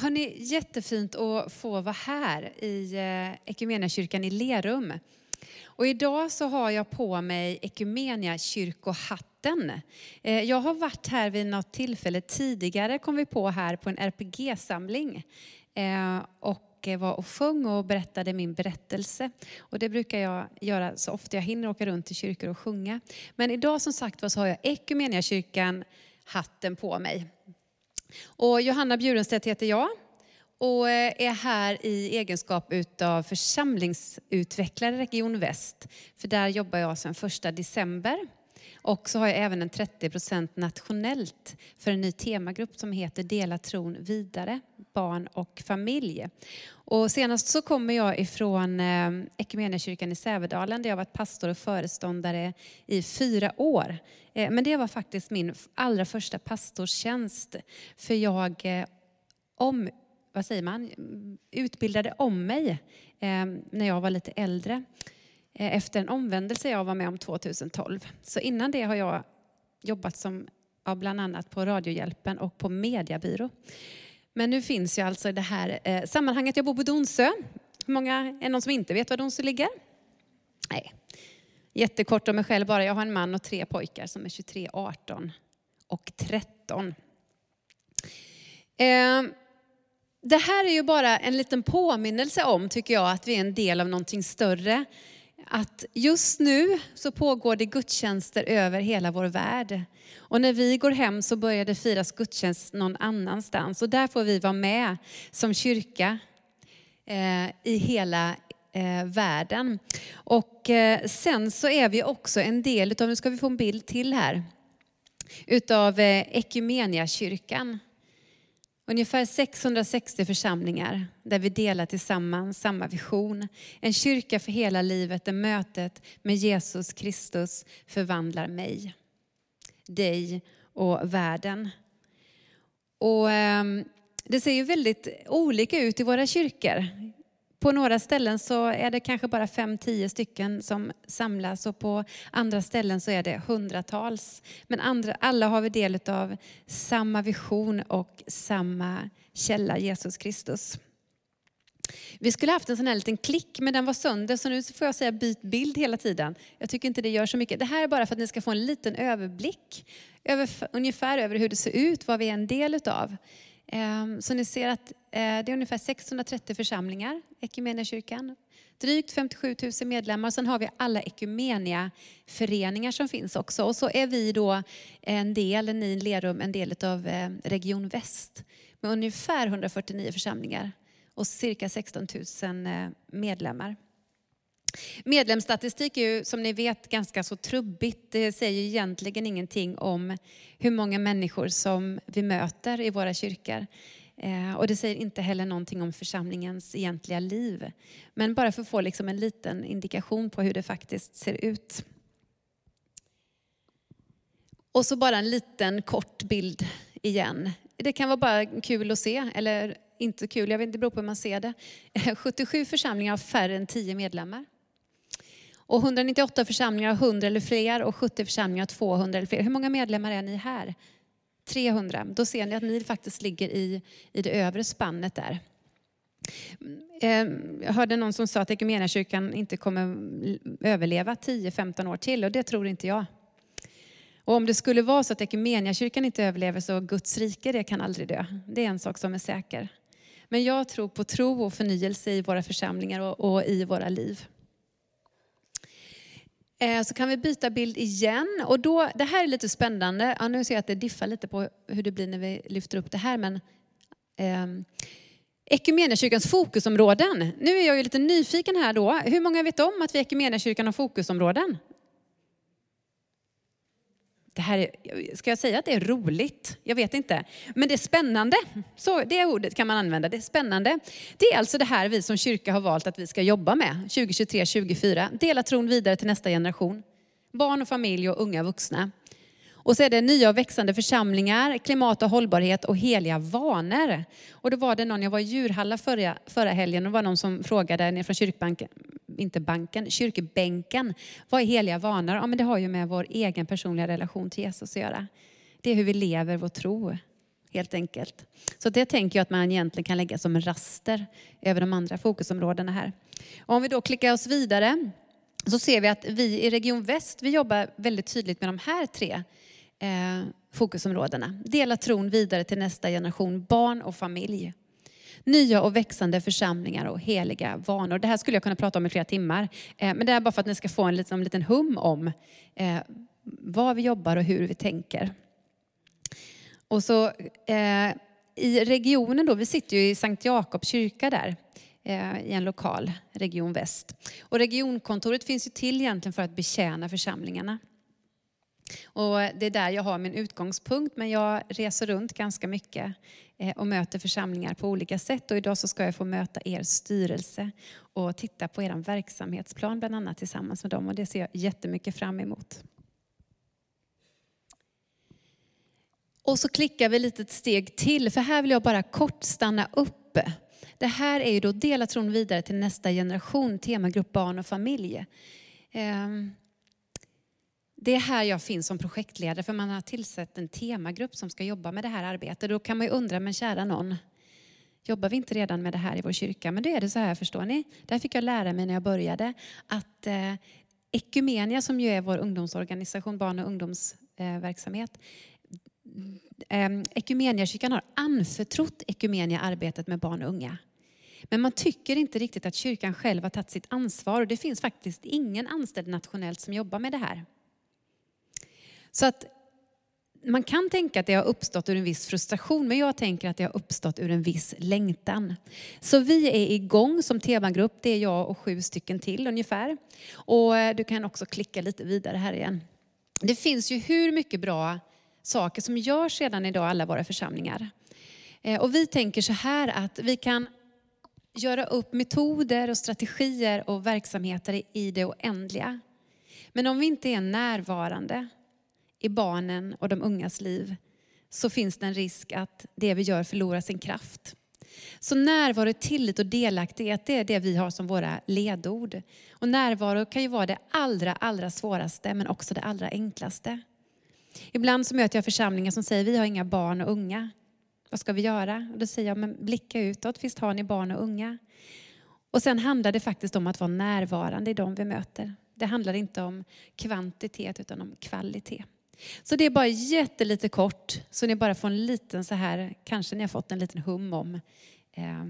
Hörni, jättefint att få vara här i eh, Equmeniakyrkan i Lerum. Och idag så har jag på mig Equmeniakyrkohatten. Eh, jag har varit här vid något tillfälle tidigare, kom vi på här på en RPG-samling. Eh, och var och sjöng och berättade min berättelse. Och det brukar jag göra så ofta jag hinner åka runt i kyrkor och sjunga. Men idag som sagt så har jag Equmeniakyrkan hatten på mig. Och Johanna Bjurenstedt heter jag och eh, är här i egenskap av församlingsutvecklare Region Väst. För där jobbar jag sedan första december. Och så har jag även en 30% nationellt för en ny temagrupp som heter Dela tron vidare, barn och familj. Och senast så kommer jag ifrån eh, Equmeniakyrkan i Sävedalen där jag varit pastor och föreståndare i fyra år. Eh, men det var faktiskt min allra första pastorstjänst. För jag eh, om, vad säger man, utbildade om mig när jag var lite äldre. Eh, efter en omvändelse jag var med om 2012. Så innan det har jag jobbat som, ja, bland annat på Radiohjälpen och på Mediabyrå. Men nu finns jag alltså i det här eh, sammanhanget. Jag bor på Donsö. Hur många, är det någon som inte vet var Donsö ligger? Nej. Jättekort om mig själv bara. Jag har en man och tre pojkar som är 23, 18 och 13. Eh, det här är ju bara en liten påminnelse om, tycker jag, att vi är en del av någonting större att just nu så pågår det gudstjänster över hela vår värld. Och när vi går hem så börjar det firas gudstjänst någon annanstans. Och där får vi vara med som kyrka eh, i hela eh, världen. Och eh, sen så är vi också en del utav, nu ska vi få en bild till här, utav eh, kyrkan. Ungefär 660 församlingar där vi delar tillsammans samma vision. En kyrka för hela livet där mötet med Jesus Kristus förvandlar mig, dig och världen. Och, eh, det ser ju väldigt olika ut i våra kyrkor. På några ställen så är det kanske bara fem, tio stycken som samlas och på andra ställen så är det hundratals. Men andra, alla har vi del av samma vision och samma källa, Jesus Kristus. Vi skulle haft en sån här liten klick, men den var sönder, så nu får jag säga byt bild hela tiden. Jag tycker inte det gör så mycket. Det här är bara för att ni ska få en liten överblick, över, ungefär över hur det ser ut, vad vi är en del utav. Ehm, så ni ser att eh, det är ungefär 630 församlingar, Equmeniakyrkan. Drygt 57 000 medlemmar. Sen har vi alla föreningar som finns också. Och så är vi då en del, ni Lerum, en del av eh, Region Väst med ungefär 149 församlingar och cirka 16 000 eh, medlemmar. Medlemsstatistik är ju som ni vet ganska så trubbigt. Det säger egentligen ingenting om hur många människor som vi möter i våra kyrkor. Eh, och det säger inte heller någonting om församlingens egentliga liv. Men bara för att få liksom en liten indikation på hur det faktiskt ser ut. Och så bara en liten kort bild igen. Det kan vara bara kul att se, eller inte kul, jag vet inte, det beror på hur man ser det. 77 församlingar har färre än 10 medlemmar. Och 198 församlingar har 100 eller fler och 70 församlingar har 200 eller fler. Hur många medlemmar är ni här? 300. Då ser ni att ni faktiskt ligger i, i det övre spannet där. Ehm, jag hörde någon som sa att Equmeniakyrkan inte kommer överleva 10-15 år till och det tror inte jag. Och om det skulle vara så att Equmeniakyrkan inte överlever så Guds rike det kan aldrig dö. Det är en sak som är säker. Men jag tror på tro och förnyelse i våra församlingar och, och i våra liv. Eh, så kan vi byta bild igen. Och då, det här är lite spännande. Ja, nu ser jag att det diffar lite på hur det blir när vi lyfter upp det här. Men, eh, Equmeniakyrkans fokusområden. Nu är jag ju lite nyfiken här då. Hur många vet om att vi i Equmeniakyrkan har fokusområden? Det här är, ska jag säga att det är roligt? Jag vet inte. Men det är spännande. Så det ordet kan man använda. Det är spännande. Det är alltså det här vi som kyrka har valt att vi ska jobba med 2023-2024. Dela tron vidare till nästa generation. Barn och familj och unga vuxna. Och så är det nya och växande församlingar, klimat och hållbarhet och heliga vanor. Och då var det någon, jag var i Djurhalla förra, förra helgen och det var någon som frågade ner från kyrkbanken, inte banken, kyrkbänken. Vad är heliga vanor? Ja, men det har ju med vår egen personliga relation till Jesus att göra. Det är hur vi lever vår tro. helt enkelt. Så det tänker jag att man egentligen kan lägga som en raster över de andra fokusområdena här. Och om vi då klickar oss vidare så ser vi att vi i Region Väst, vi jobbar väldigt tydligt med de här tre eh, fokusområdena. Dela tron vidare till nästa generation, barn och familj. Nya och växande församlingar och heliga vanor. Det här skulle jag kunna prata om i flera timmar. Eh, men det är bara för att ni ska få en liten, liten hum om eh, vad vi jobbar och hur vi tänker. Och så eh, i regionen då, vi sitter ju i Sankt Jakobs kyrka där eh, i en lokal, Region Väst. Och regionkontoret finns ju till egentligen för att betjäna församlingarna. Och det är där jag har min utgångspunkt, men jag reser runt ganska mycket eh, och möter församlingar på olika sätt. Och idag så ska jag få möta er styrelse och titta på er verksamhetsplan bland annat tillsammans med dem. Och det ser jag jättemycket fram emot. Och så klickar vi ett litet steg till, för här vill jag bara kort stanna upp. Det här är ju då Dela tron vidare till nästa generation, temagrupp barn och familj. Ehm, det är här jag finns som projektledare, för man har tillsatt en temagrupp som ska jobba med det här arbetet. Då kan man ju undra, men kära någon, jobbar vi inte redan med det här i vår kyrka? Men då är det så här, förstår ni? Där fick jag lära mig när jag började att eh, Ekumenia, som ju är vår ungdomsorganisation, barn och ungdomsverksamhet, eh, eh, Ekumeniakyrkan har anförtrott Ekumenia arbetet med barn och unga. Men man tycker inte riktigt att kyrkan själv har tagit sitt ansvar och det finns faktiskt ingen anställd nationellt som jobbar med det här. Så att man kan tänka att det har uppstått ur en viss frustration, men jag tänker att det har uppstått ur en viss längtan. Så vi är igång som temagrupp, det är jag och sju stycken till ungefär. Och eh, du kan också klicka lite vidare här igen. Det finns ju hur mycket bra saker som görs redan idag i alla våra församlingar. Eh, och vi tänker så här att vi kan göra upp metoder och strategier och verksamheter i det oändliga. Men om vi inte är närvarande i barnen och de ungas liv så finns det en risk att det vi gör förlorar sin kraft. Så närvaro, tillit och delaktighet, det är det vi har som våra ledord. Och närvaro kan ju vara det allra, allra svåraste men också det allra enklaste. Ibland så möter jag församlingar som säger, vi har inga barn och unga. Vad ska vi göra? Och då säger jag, men blicka utåt, visst har ni barn och unga? Och sen handlar det faktiskt om att vara närvarande i de vi möter. Det handlar inte om kvantitet utan om kvalitet. Så det är bara jättelite kort, så ni bara får en liten så här, kanske ni har fått en liten hum om eh,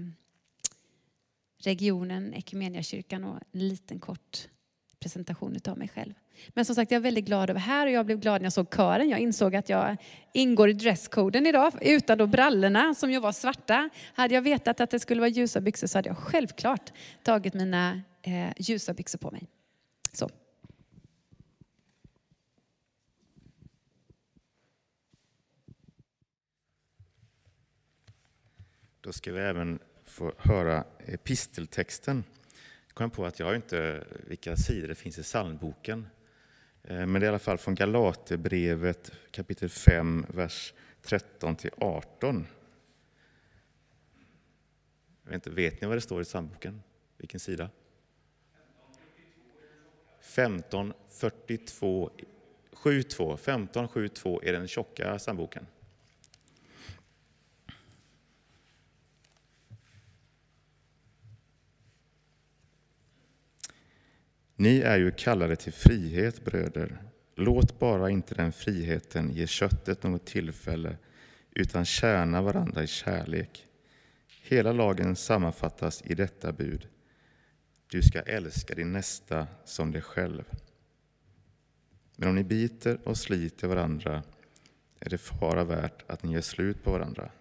regionen, Equmeniakyrkan och en liten kort presentation av mig själv. Men som sagt, jag är väldigt glad över här och jag blev glad när jag såg kören. Jag insåg att jag ingår i dresskoden idag, utan då brallorna som ju var svarta. Hade jag vetat att det skulle vara ljusa byxor så hade jag självklart tagit mina eh, ljusa byxor på mig. Så. Då ska vi även få höra episteltexten. Jag kom på att jag inte vilka sidor det finns i psalmboken. Eh, men det är i alla fall från Galaterbrevet kapitel 5, vers 13 till 18. Jag vet, inte, vet ni vad det står i psalmboken? Vilken sida? 1542 72, 1572 är den tjocka psalmboken. Ni är ju kallade till frihet, bröder. Låt bara inte den friheten ge köttet något tillfälle, utan tjäna varandra i kärlek. Hela lagen sammanfattas i detta bud. Du ska älska din nästa som dig själv. Men om ni biter och sliter varandra är det fara värt att ni gör slut på varandra.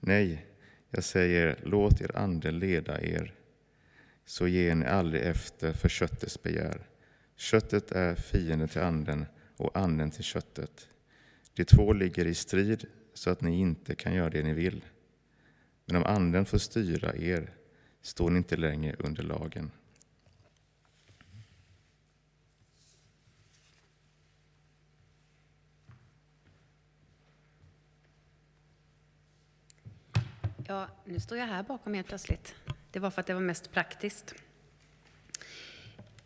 Nej, jag säger, låt er ande leda er så ger ni aldrig efter för köttets begär. Köttet är fienden till anden och anden till köttet. De två ligger i strid så att ni inte kan göra det ni vill. Men om anden får styra er står ni inte längre under lagen. Ja, nu står jag här bakom helt plötsligt. Det var för att det var mest praktiskt.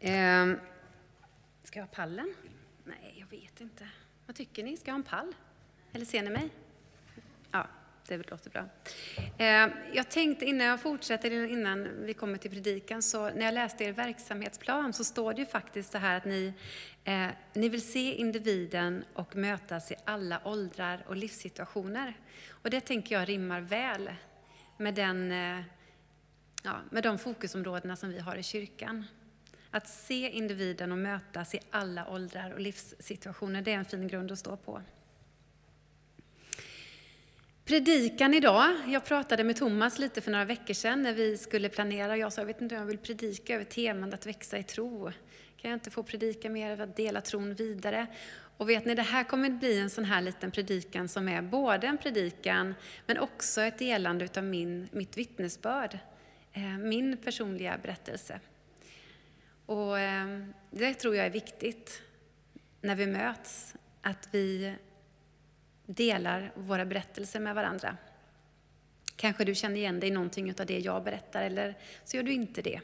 Eh, ska jag ha pallen? Nej, jag vet inte. Vad tycker ni? Ska jag ha en pall? Eller ser ni mig? Ja, det låter bra. Eh, jag tänkte innan jag fortsätter, innan vi kommer till predikan, så när jag läste er verksamhetsplan så står det ju faktiskt så här att ni, eh, ni vill se individen och mötas i alla åldrar och livssituationer. Och det tänker jag rimmar väl med, den, eh, ja, med de fokusområdena som vi har i kyrkan. Att se individen och mötas i alla åldrar och livssituationer, det är en fin grund att stå på. Predikan idag. Jag pratade med Thomas lite för några veckor sedan när vi skulle planera. Jag sa, jag vet inte om jag vill predika över temat att växa i tro. Kan jag inte få predika mer, att dela tron vidare? Och vet ni, det här kommer att bli en sån här liten predikan som är både en predikan, men också ett delande utav min, mitt vittnesbörd. Eh, min personliga berättelse. Och eh, det tror jag är viktigt när vi möts, att vi delar våra berättelser med varandra. Kanske du känner igen dig i någonting av det jag berättar, eller så gör du inte det.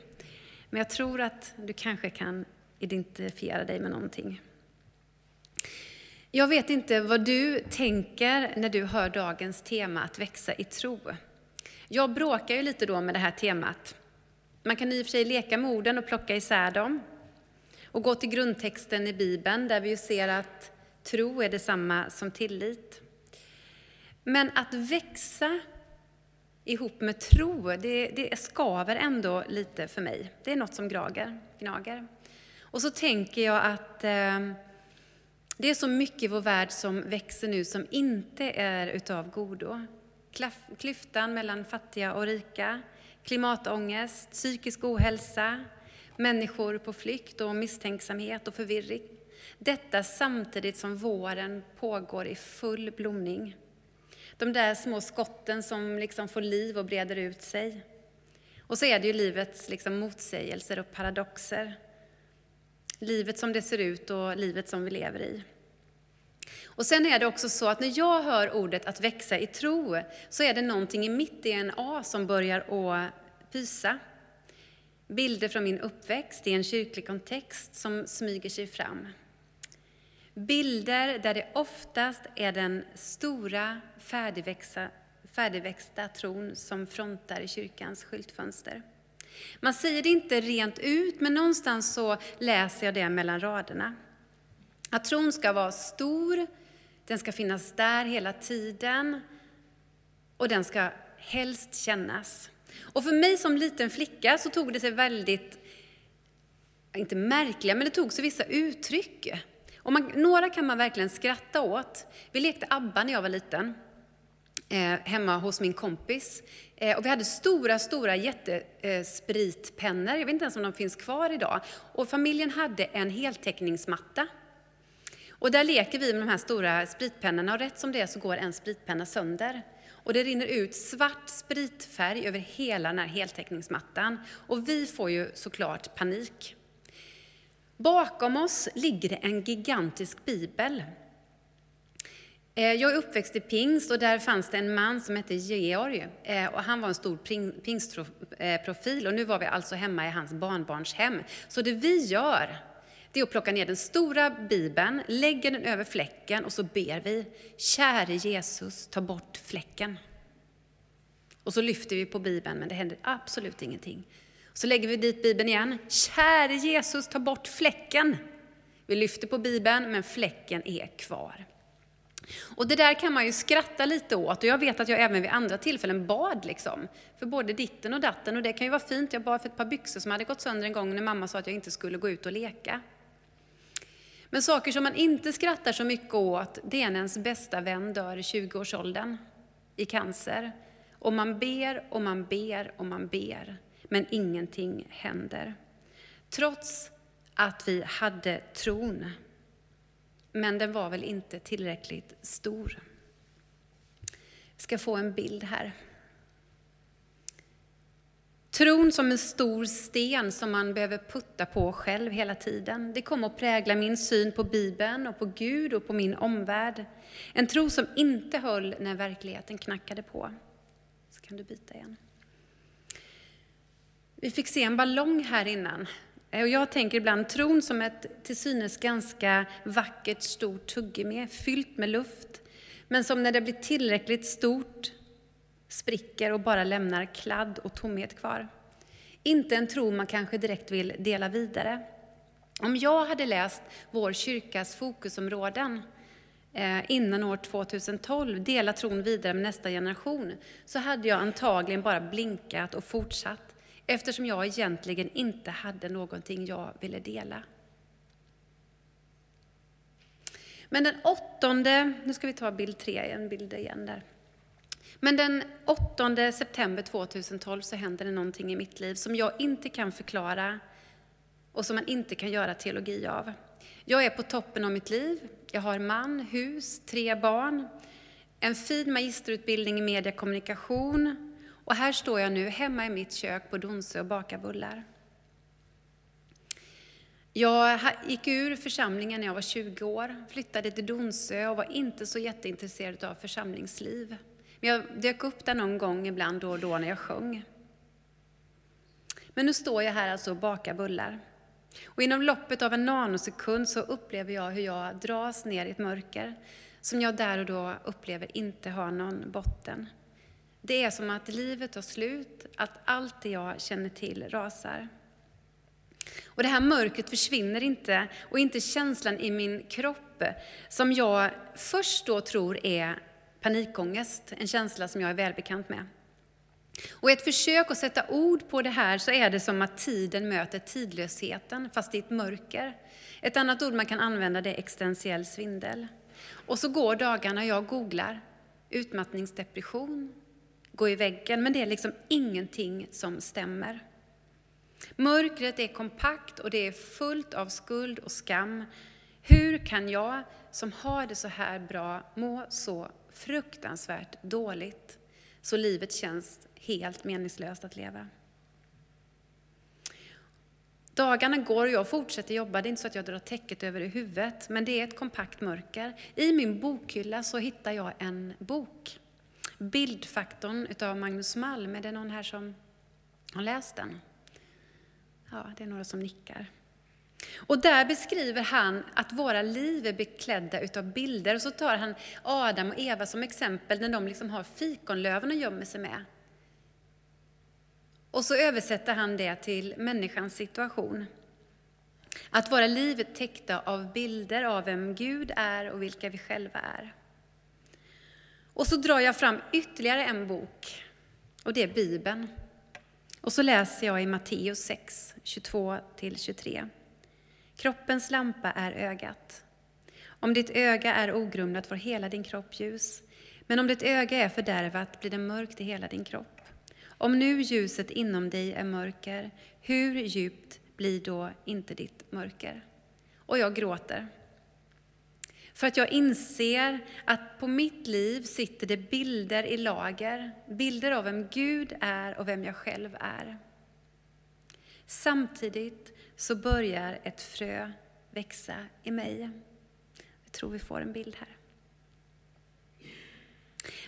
Men jag tror att du kanske kan identifiera dig med någonting. Jag vet inte vad du tänker när du hör dagens tema att växa i tro. Jag bråkar ju lite då med det här temat. Man kan i och för sig leka med orden och plocka isär dem. Och gå till grundtexten i Bibeln där vi ju ser att Tro är detsamma som tillit. Men att växa ihop med tro, det, det skaver ändå lite för mig. Det är något som grager, gnager. Och så tänker jag att eh, det är så mycket i vår värld som växer nu som inte är utav godo. Klyftan mellan fattiga och rika, klimatångest, psykisk ohälsa, människor på flykt och misstänksamhet och förvirring. Detta samtidigt som våren pågår i full blomning. De där små skotten som liksom får liv och breder ut sig. Och så är det ju livets liksom motsägelser och paradoxer. Livet som det ser ut och livet som vi lever i. Och sen är det också så att när jag hör ordet att växa i tro, så är det någonting i mitt DNA som börjar att pysa. Bilder från min uppväxt i en kyrklig kontext som smyger sig fram. Bilder där det oftast är den stora färdigväxta, färdigväxta tron som frontar i kyrkans skyltfönster. Man säger det inte rent ut, men någonstans så läser jag det mellan raderna. Att tron ska vara stor, den ska finnas där hela tiden och den ska helst kännas. Och för mig som liten flicka så tog det sig väldigt, inte märkliga, men det tog sig vissa uttryck. Och man, några kan man verkligen skratta åt. Vi lekte ABBA när jag var liten, eh, hemma hos min kompis. Eh, och vi hade stora, stora jättespritpennor, jag vet inte ens om de finns kvar idag. Och familjen hade en heltäckningsmatta. Och där leker vi med de här stora spritpennorna och rätt som det är så går en spritpenna sönder. Och det rinner ut svart spritfärg över hela den här heltäckningsmattan. Och vi får ju såklart panik. Bakom oss ligger det en gigantisk bibel. Eh, jag är uppväxt i pingst och där fanns det en man som hette Georg. Eh, och han var en stor pingstprofil eh, och nu var vi alltså hemma i hans barnbarns hem. Så det vi gör, det är att plocka ner den stora bibeln, lägger den över fläcken och så ber vi, käre Jesus, ta bort fläcken. Och så lyfter vi på bibeln men det händer absolut ingenting. Så lägger vi dit Bibeln igen. Käre Jesus, ta bort fläcken. Vi lyfter på Bibeln, men fläcken är kvar. Och det där kan man ju skratta lite åt och jag vet att jag även vid andra tillfällen bad liksom. För både ditten och datten och det kan ju vara fint. Jag bad för ett par byxor som hade gått sönder en gång när mamma sa att jag inte skulle gå ut och leka. Men saker som man inte skrattar så mycket åt, det är när ens bästa vän dör i 20-årsåldern i cancer. Och man ber och man ber och man ber men ingenting händer. Trots att vi hade tron. Men den var väl inte tillräckligt stor. Vi ska få en bild här. Tron som en stor sten som man behöver putta på själv hela tiden. Det kom att prägla min syn på Bibeln och på Gud och på min omvärld. En tro som inte höll när verkligheten knackade på. Så kan du byta igen. Vi fick se en ballong här innan. Och jag tänker ibland tron som ett till synes ganska vackert stort tuggummi, fyllt med luft. Men som när det blir tillräckligt stort spricker och bara lämnar kladd och tomhet kvar. Inte en tro man kanske direkt vill dela vidare. Om jag hade läst vår kyrkas fokusområden eh, innan år 2012, dela tron vidare med nästa generation, så hade jag antagligen bara blinkat och fortsatt, eftersom jag egentligen inte hade någonting jag ville dela. Men den åttonde, nu ska vi ta bild tre, en bild igen där. Men den 8 september 2012 så händer det någonting i mitt liv som jag inte kan förklara och som man inte kan göra teologi av. Jag är på toppen av mitt liv. Jag har man, hus, tre barn, en fin magisterutbildning i mediekommunikation och här står jag nu hemma i mitt kök på Donsö och bakar bullar. Jag gick ur församlingen när jag var 20 år, flyttade till Donsö och var inte så jätteintresserad av församlingsliv. Men jag dök upp där någon gång ibland då och då när jag sjöng. Men nu står jag här alltså och bakar bullar. Och inom loppet av en nanosekund så upplever jag hur jag dras ner i ett mörker som jag där och då upplever inte har någon botten. Det är som att livet tar slut, att allt det jag känner till rasar. Och det här mörkret försvinner inte, och inte känslan i min kropp som jag först då tror är panikångest, en känsla som jag är välbekant med. Och i ett försök att sätta ord på det här så är det som att tiden möter tidlösheten, fast i ett mörker. Ett annat ord man kan använda det är existentiell svindel. Och så går dagarna, jag googlar utmattningsdepression, gå i väggen, men det är liksom ingenting som stämmer. Mörkret är kompakt och det är fullt av skuld och skam. Hur kan jag, som har det så här bra, må så fruktansvärt dåligt så livet känns helt meningslöst att leva? Dagarna går och jag fortsätter jobba. Det är inte så att jag drar täcket över huvudet, men det är ett kompakt mörker. I min bokhylla så hittar jag en bok. Bildfaktorn utav Magnus Malm. Är det någon här som har läst den? Ja, det är några som nickar. Och där beskriver han att våra liv är beklädda utav bilder. Och så tar han Adam och Eva som exempel när de liksom har fikonlöven och gömmer sig med. Och så översätter han det till människans situation. Att våra liv är täckta av bilder av vem Gud är och vilka vi själva är. Och så drar jag fram ytterligare en bok, och det är Bibeln. Och så läser jag i Matteus 6, 22-23. Kroppens lampa är ögat. Om ditt öga är ogrumlat får hela din kropp ljus, men om ditt öga är fördärvat blir det mörkt i hela din kropp. Om nu ljuset inom dig är mörker, hur djupt blir då inte ditt mörker? Och jag gråter. För att jag inser att på mitt liv sitter det bilder i lager, bilder av vem Gud är och vem jag själv är. Samtidigt så börjar ett frö växa i mig. Jag tror vi får en bild här.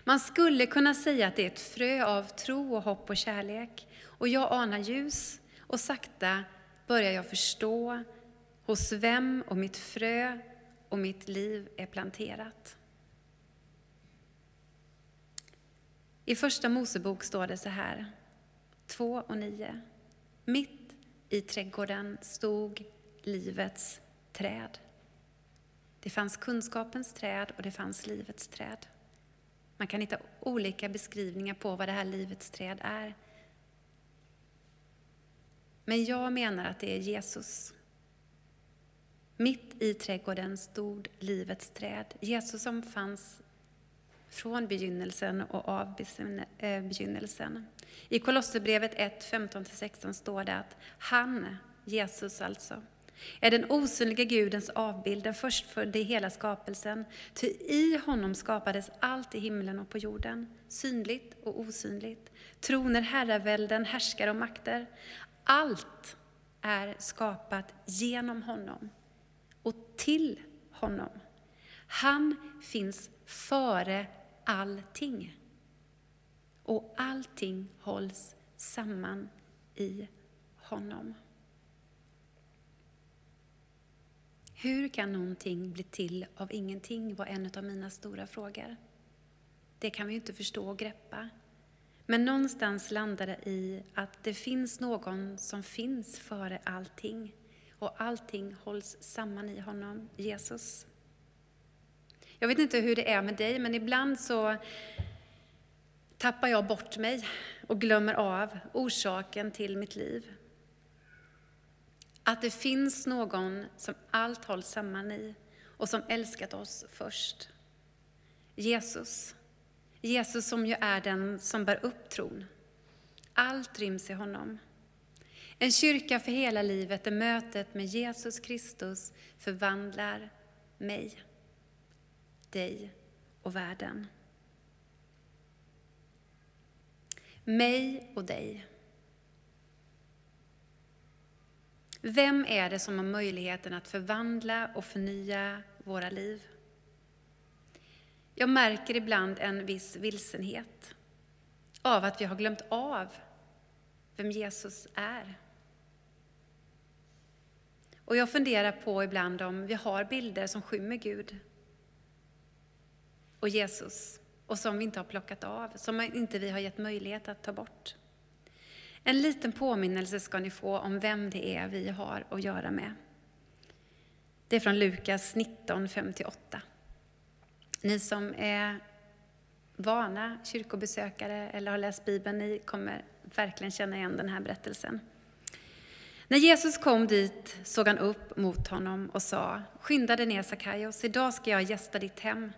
Man skulle kunna säga att det är ett frö av tro och hopp och kärlek. Och jag anar ljus och sakta börjar jag förstå hos vem och mitt frö och mitt liv är planterat. I Första Mosebok står det så här, 2 och 9. Mitt i trädgården stod livets träd. Det fanns kunskapens träd och det fanns livets träd. Man kan hitta olika beskrivningar på vad det här livets träd är. Men jag menar att det är Jesus. Mitt i trädgården stod livets träd. Jesus som fanns från begynnelsen och av eh, begynnelsen. I Kolosserbrevet 1, 15-16 står det att han, Jesus alltså, är den osynliga Gudens avbild, den förstfödde i hela skapelsen. Ty i honom skapades allt i himlen och på jorden, synligt och osynligt. Troner, herravälden, härskare och makter. Allt är skapat genom honom och till honom. Han finns före allting. Och allting hålls samman i honom. Hur kan någonting bli till av ingenting var en av mina stora frågor. Det kan vi inte förstå och greppa. Men någonstans landar det i att det finns någon som finns före allting. Och allting hålls samman i honom, Jesus. Jag vet inte hur det är med dig, men ibland så tappar jag bort mig och glömmer av orsaken till mitt liv. Att det finns någon som allt hålls samman i och som älskat oss först. Jesus. Jesus som ju är den som bär upp tron. Allt ryms i honom. En kyrka för hela livet där mötet med Jesus Kristus förvandlar mig, dig och världen. Mig och dig. Vem är det som har möjligheten att förvandla och förnya våra liv? Jag märker ibland en viss vilsenhet av att vi har glömt av vem Jesus är. Och jag funderar på ibland om vi har bilder som skymmer Gud och Jesus och som vi inte har plockat av, som inte vi har gett möjlighet att ta bort. En liten påminnelse ska ni få om vem det är vi har att göra med. Det är från Lukas 19.58. Ni som är vana kyrkobesökare eller har läst Bibeln, ni kommer verkligen känna igen den här berättelsen. När Jesus kom dit såg han upp mot honom och sa, skynda dig ner Sackaios, idag ska jag gästa ditt hem.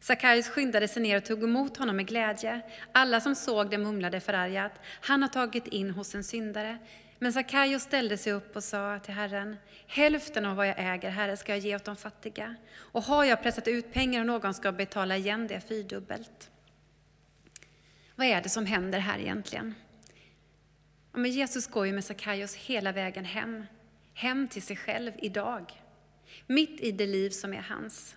Sackaios skyndade sig ner och tog emot honom med glädje. Alla som såg det mumlade förargat, han har tagit in hos en syndare. Men Sackaios ställde sig upp och sa till Herren, hälften av vad jag äger, Herre, ska jag ge åt de fattiga. Och har jag pressat ut pengar och någon ska betala igen det fyrdubbelt. Vad är det som händer här egentligen? Ja, men Jesus går ju med Sackaios hela vägen hem, hem till sig själv idag. Mitt i det liv som är hans.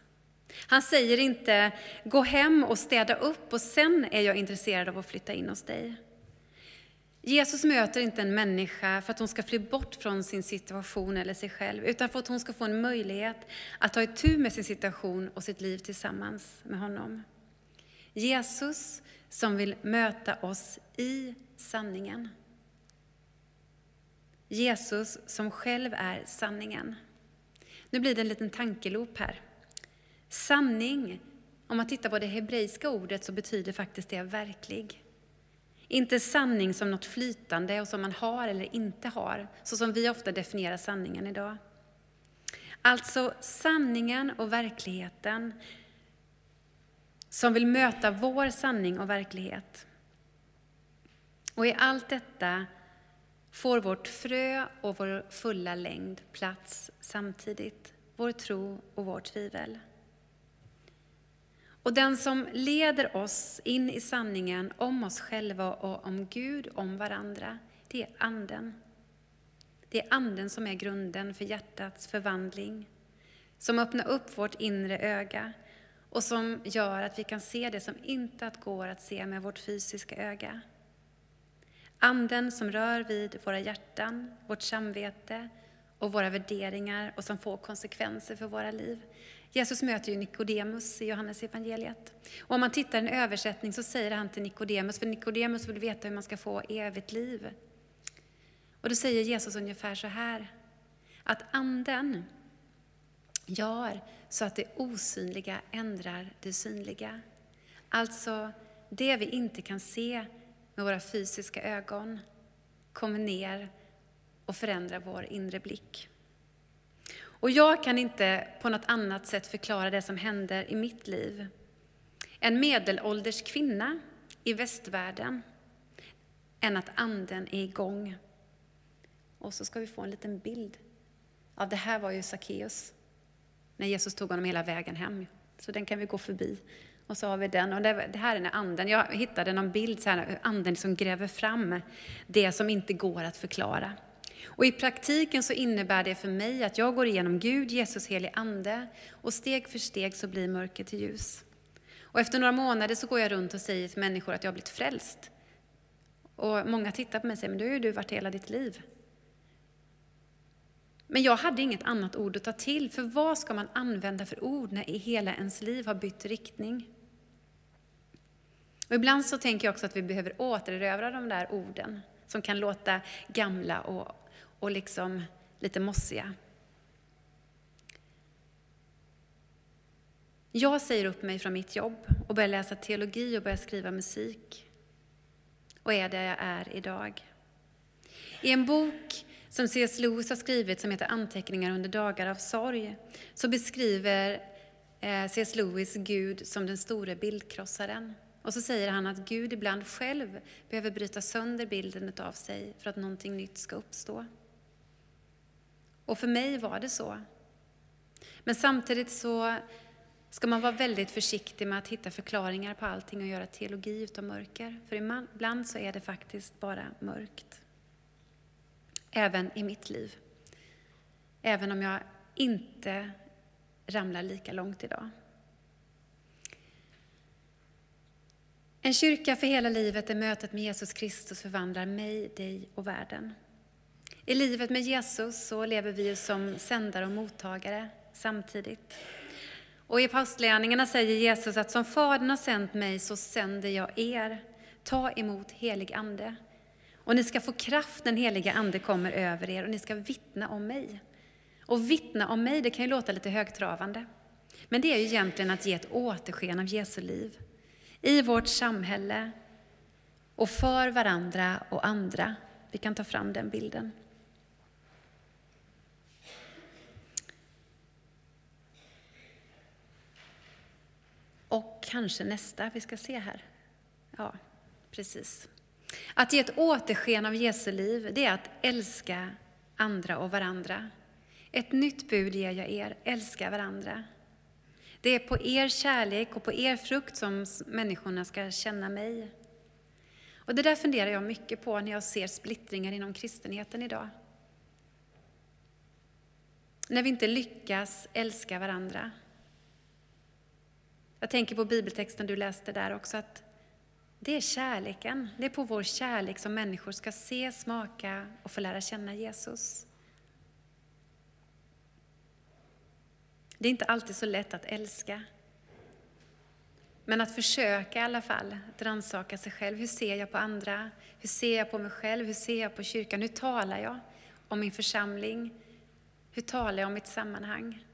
Han säger inte, gå hem och städa upp och sen är jag intresserad av att flytta in hos dig. Jesus möter inte en människa för att hon ska fly bort från sin situation eller sig själv, utan för att hon ska få en möjlighet att ta itu med sin situation och sitt liv tillsammans med honom. Jesus som vill möta oss i sanningen. Jesus som själv är sanningen. Nu blir det en liten tankeloop här. Sanning, om man tittar på det hebreiska ordet så betyder faktiskt det verklig. Inte sanning som något flytande och som man har eller inte har, så som vi ofta definierar sanningen idag. Alltså sanningen och verkligheten som vill möta vår sanning och verklighet. Och i allt detta får vårt frö och vår fulla längd plats samtidigt, vår tro och vårt tvivel. Och den som leder oss in i sanningen om oss själva och om Gud, om varandra, det är Anden. Det är Anden som är grunden för hjärtats förvandling, som öppnar upp vårt inre öga och som gör att vi kan se det som inte går att se med vårt fysiska öga. Anden som rör vid våra hjärtan, vårt samvete och våra värderingar och som får konsekvenser för våra liv. Jesus möter ju Nikodemus i Johannes evangeliet. Och om man tittar i en översättning så säger han till Nikodemus, för Nikodemus vill veta hur man ska få evigt liv. Och då säger Jesus ungefär så här, att anden gör så att det osynliga ändrar det synliga. Alltså, det vi inte kan se med våra fysiska ögon kommer ner och förändrar vår inre blick. Och jag kan inte på något annat sätt förklara det som händer i mitt liv. En medelålders kvinna i västvärlden, än att anden är igång. Och så ska vi få en liten bild av det här var ju Sackeus, när Jesus tog honom hela vägen hem. Så den kan vi gå förbi. Och så har vi den. Och det, här är när anden, jag hittade någon bild, så här, anden som gräver fram det som inte går att förklara. Och I praktiken så innebär det för mig att jag går igenom Gud, Jesus, helig ande och steg för steg så blir mörker till ljus. Och efter några månader så går jag runt och säger till människor att jag har blivit frälst. Och många tittar på mig och säger, men du har ju du varit hela ditt liv. Men jag hade inget annat ord att ta till, för vad ska man använda för ord när hela ens liv har bytt riktning? Och ibland så tänker jag också att vi behöver återerövra de där orden som kan låta gamla och, och liksom lite mossiga. Jag säger upp mig från mitt jobb och börjar läsa teologi och börjar skriva musik. Och är där jag är idag. I en bok som C.S. Lewis har skrivit som heter Anteckningar under dagar av sorg så beskriver eh, C.S. Lewis Gud som den store bildkrossaren. Och så säger han att Gud ibland själv behöver bryta sönder bilden av sig för att någonting nytt ska uppstå. Och för mig var det så. Men samtidigt så ska man vara väldigt försiktig med att hitta förklaringar på allting och göra teologi utav mörker. För ibland så är det faktiskt bara mörkt. Även i mitt liv. Även om jag inte ramlar lika långt idag. En kyrka för hela livet där mötet med Jesus Kristus förvandlar mig, dig och världen. I livet med Jesus så lever vi som sändare och mottagare samtidigt. Och i Apostlagärningarna säger Jesus att som Fadern har sänt mig så sänder jag er. Ta emot helig ande. Och ni ska få kraft när heliga ande kommer över er och ni ska vittna om mig. Och vittna om mig, det kan ju låta lite högtravande. Men det är ju egentligen att ge ett återsken av Jesu liv. I vårt samhälle och för varandra och andra. Vi kan ta fram den bilden. Och kanske nästa, vi ska se här. Ja, precis. Att ge ett återsken av Jesu liv, det är att älska andra och varandra. Ett nytt bud ger jag er, älska varandra. Det är på er kärlek och på er frukt som människorna ska känna mig. Och det där funderar jag mycket på när jag ser splittringar inom kristenheten idag. När vi inte lyckas älska varandra. Jag tänker på bibeltexten du läste där också, att det är kärleken. Det är på vår kärlek som människor ska se, smaka och få lära känna Jesus. Det är inte alltid så lätt att älska. Men att försöka i alla fall, att rannsaka sig själv. Hur ser jag på andra? Hur ser jag på mig själv? Hur ser jag på kyrkan? Hur talar jag om min församling? Hur talar jag om mitt sammanhang?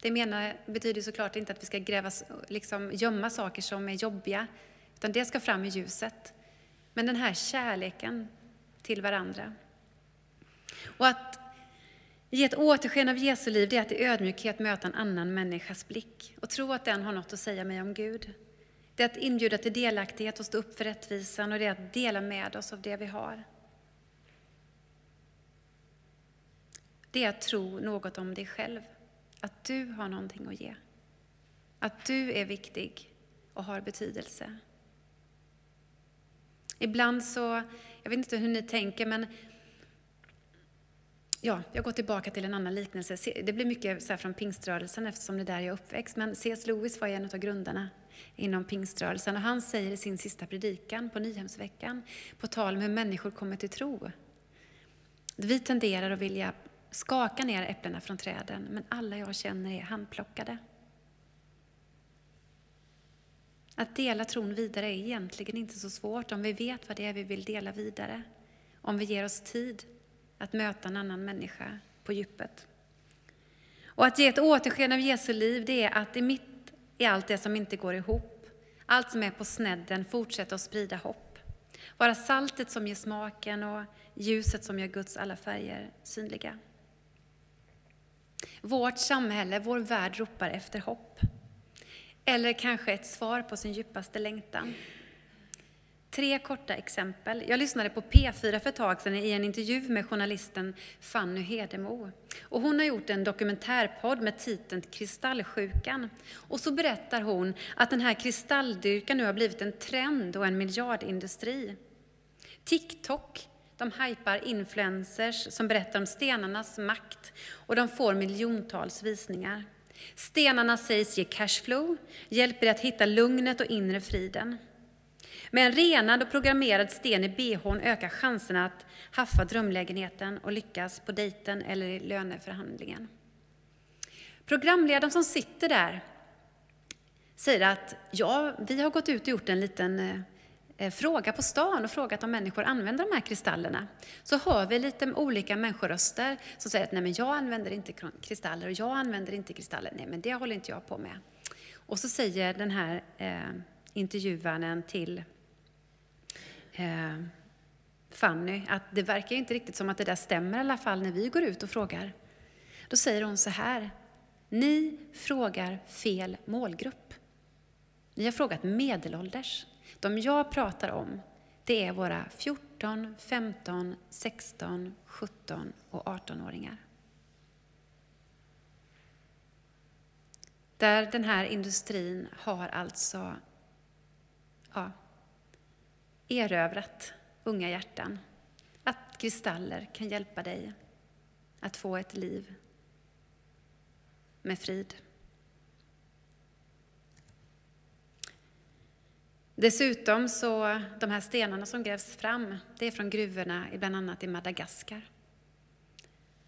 Det menar, betyder såklart inte att vi ska gräva, liksom, gömma saker som är jobbiga, utan det ska fram i ljuset. Men den här kärleken till varandra. Och att ge ett återsken av Jesu liv, det är att i ödmjukhet möta en annan människas blick och tro att den har något att säga mig om Gud. Det är att inbjuda till delaktighet och stå upp för rättvisan och det är att dela med oss av det vi har. Det är att tro något om dig själv. Att du har någonting att ge. Att du är viktig och har betydelse. Ibland så, jag vet inte hur ni tänker, men ja, jag går tillbaka till en annan liknelse. Det blir mycket så från pingströrelsen eftersom det är där jag är uppväxt. Men C.S. Lewis var en av grundarna inom pingströrelsen och han säger i sin sista predikan på Nyhemsveckan på tal om hur människor kommer till tro. Vi tenderar att vilja skaka ner äpplena från träden, men alla jag känner är handplockade. Att dela tron vidare är egentligen inte så svårt om vi vet vad det är vi vill dela vidare. Om vi ger oss tid att möta en annan människa på djupet. Och att ge ett återsken av Jesu liv, det är att i mitt i allt det som inte går ihop, allt som är på snedden, fortsätta att sprida hopp. Vara saltet som ger smaken och ljuset som gör Guds alla färger synliga. Vårt samhälle, vår värld ropar efter hopp. Eller kanske ett svar på sin djupaste längtan. Tre korta exempel. Jag lyssnade på P4 för ett tag sedan i en intervju med journalisten Fanny Hedemo. Och hon har gjort en dokumentärpodd med titeln Kristallsjukan. Och så berättar hon att den här kristalldyrkan nu har blivit en trend och en miljardindustri. TikTok de hypar influencers som berättar om stenarnas makt och de får miljontals visningar. Stenarna sägs ge cashflow, hjälper dig att hitta lugnet och inre friden. Med en renad och programmerad sten i bhn ökar chanserna att haffa drömlägenheten och lyckas på dejten eller i löneförhandlingen. Programledaren som sitter där säger att ja, vi har gått ut och gjort en liten eh, Eh, fråga på stan och frågat om människor använder de här kristallerna. Så hör vi lite olika människoröster som säger att nej men jag använder inte kristaller och jag använder inte kristaller. Nej men det håller inte jag på med. Och så säger den här eh, intervjuaren till eh, Fanny att det verkar inte riktigt som att det där stämmer i alla fall när vi går ut och frågar. Då säger hon så här. Ni frågar fel målgrupp. Ni har frågat medelålders. De jag pratar om, det är våra 14, 15, 16, 17 och 18-åringar. Där den här industrin har alltså ja, erövrat unga hjärtan. Att kristaller kan hjälpa dig att få ett liv med frid. Dessutom så, de här stenarna som grävs fram, det är från gruvorna bland annat i Madagaskar.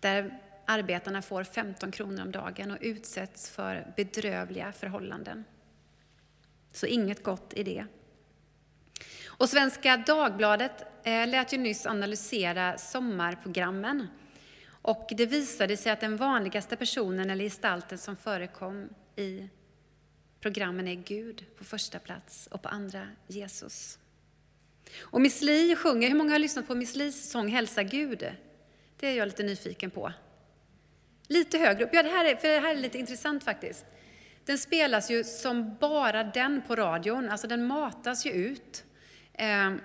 Där arbetarna får 15 kronor om dagen och utsätts för bedrövliga förhållanden. Så inget gott i det. Och Svenska Dagbladet eh, lät ju nyss analysera sommarprogrammen. Och det visade sig att den vanligaste personen eller gestalten som förekom i programmen är Gud på första plats och på andra Jesus. Och Miss Li sjunger, hur många har lyssnat på Miss Lis sång Hälsa Gud? Det är jag lite nyfiken på. Lite högre upp, ja det här är, för det här är lite intressant faktiskt. Den spelas ju som bara den på radion, alltså den matas ju ut. Ehm,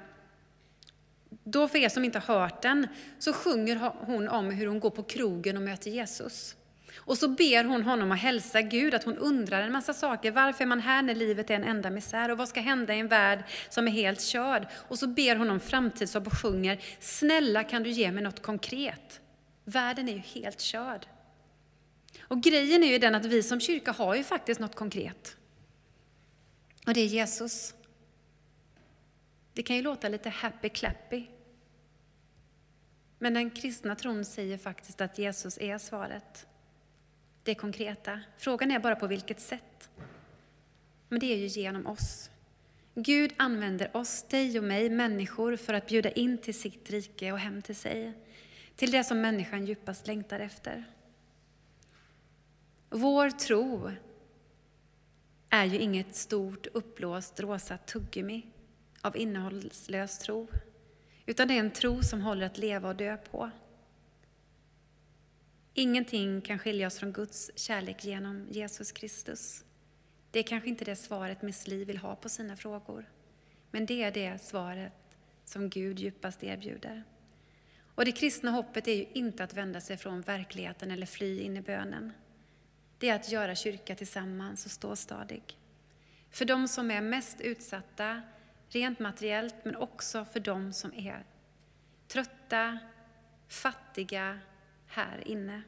då för er som inte har hört den, så sjunger hon om hur hon går på krogen och möter Jesus. Och så ber hon honom att hälsa Gud, att hon undrar en massa saker. Varför är man här när livet är en enda misär? Och vad ska hända i en värld som är helt körd? Och så ber hon om framtidshopp och sjunger, snälla kan du ge mig något konkret? Världen är ju helt körd. Och grejen är ju den att vi som kyrka har ju faktiskt något konkret. Och det är Jesus. Det kan ju låta lite happy-clappy. Men den kristna tron säger faktiskt att Jesus är svaret. Det konkreta. Frågan är bara på vilket sätt. Men det är ju genom oss. Gud använder oss, dig och mig, människor, för att bjuda in till sitt rike och hem till sig. Till det som människan djupast längtar efter. Vår tro är ju inget stort uppblåst rosa tuggummi av innehållslös tro, utan det är en tro som håller att leva och dö på. Ingenting kan skilja oss från Guds kärlek genom Jesus Kristus. Det är kanske inte det svaret Miss Li vill ha på sina frågor, men det är det svaret som Gud djupast erbjuder. Och det kristna hoppet är ju inte att vända sig från verkligheten eller fly in i bönen. Det är att göra kyrka tillsammans och stå stadig. För de som är mest utsatta, rent materiellt, men också för de som är trötta, fattiga, här inne.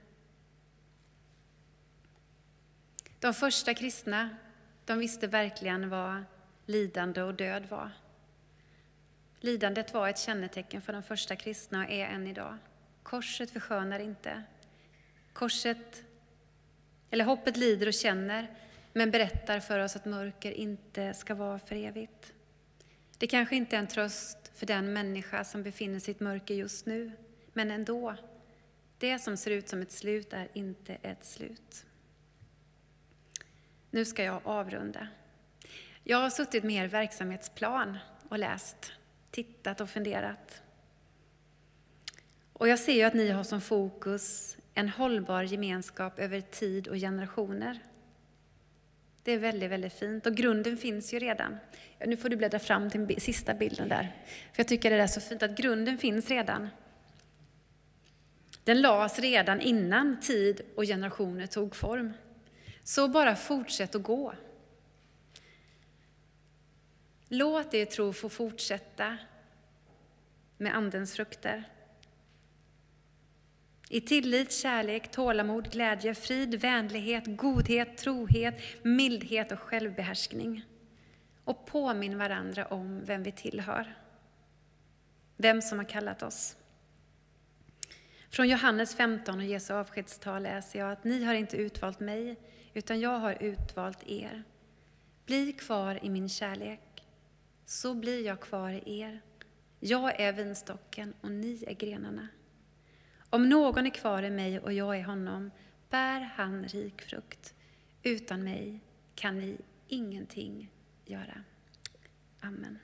De första kristna, de visste verkligen vad lidande och död var. Lidandet var ett kännetecken för de första kristna och är än idag. Korset förskönar inte. Korset, eller hoppet lider och känner, men berättar för oss att mörker inte ska vara för evigt. Det kanske inte är en tröst för den människa som befinner sig i ett mörker just nu, men ändå. Det som ser ut som ett slut är inte ett slut. Nu ska jag avrunda. Jag har suttit med er verksamhetsplan och läst, tittat och funderat. Och jag ser ju att ni har som fokus en hållbar gemenskap över tid och generationer. Det är väldigt, väldigt fint och grunden finns ju redan. Nu får du bläddra fram till sista bilden där. För jag tycker det är så fint att grunden finns redan. Den lades redan innan tid och generationer tog form. Så bara fortsätt att gå. Låt er tro få fortsätta med Andens frukter. I tillit, kärlek, tålamod, glädje, frid, vänlighet, godhet, trohet, mildhet och självbehärskning. Och påminn varandra om vem vi tillhör. Vem som har kallat oss. Från Johannes 15 och Jesu avskedstal läser jag att ni har inte utvalt mig, utan jag har utvalt er. Bli kvar i min kärlek, så blir jag kvar i er. Jag är vinstocken och ni är grenarna. Om någon är kvar i mig och jag i honom bär han rik frukt. Utan mig kan ni ingenting göra. Amen.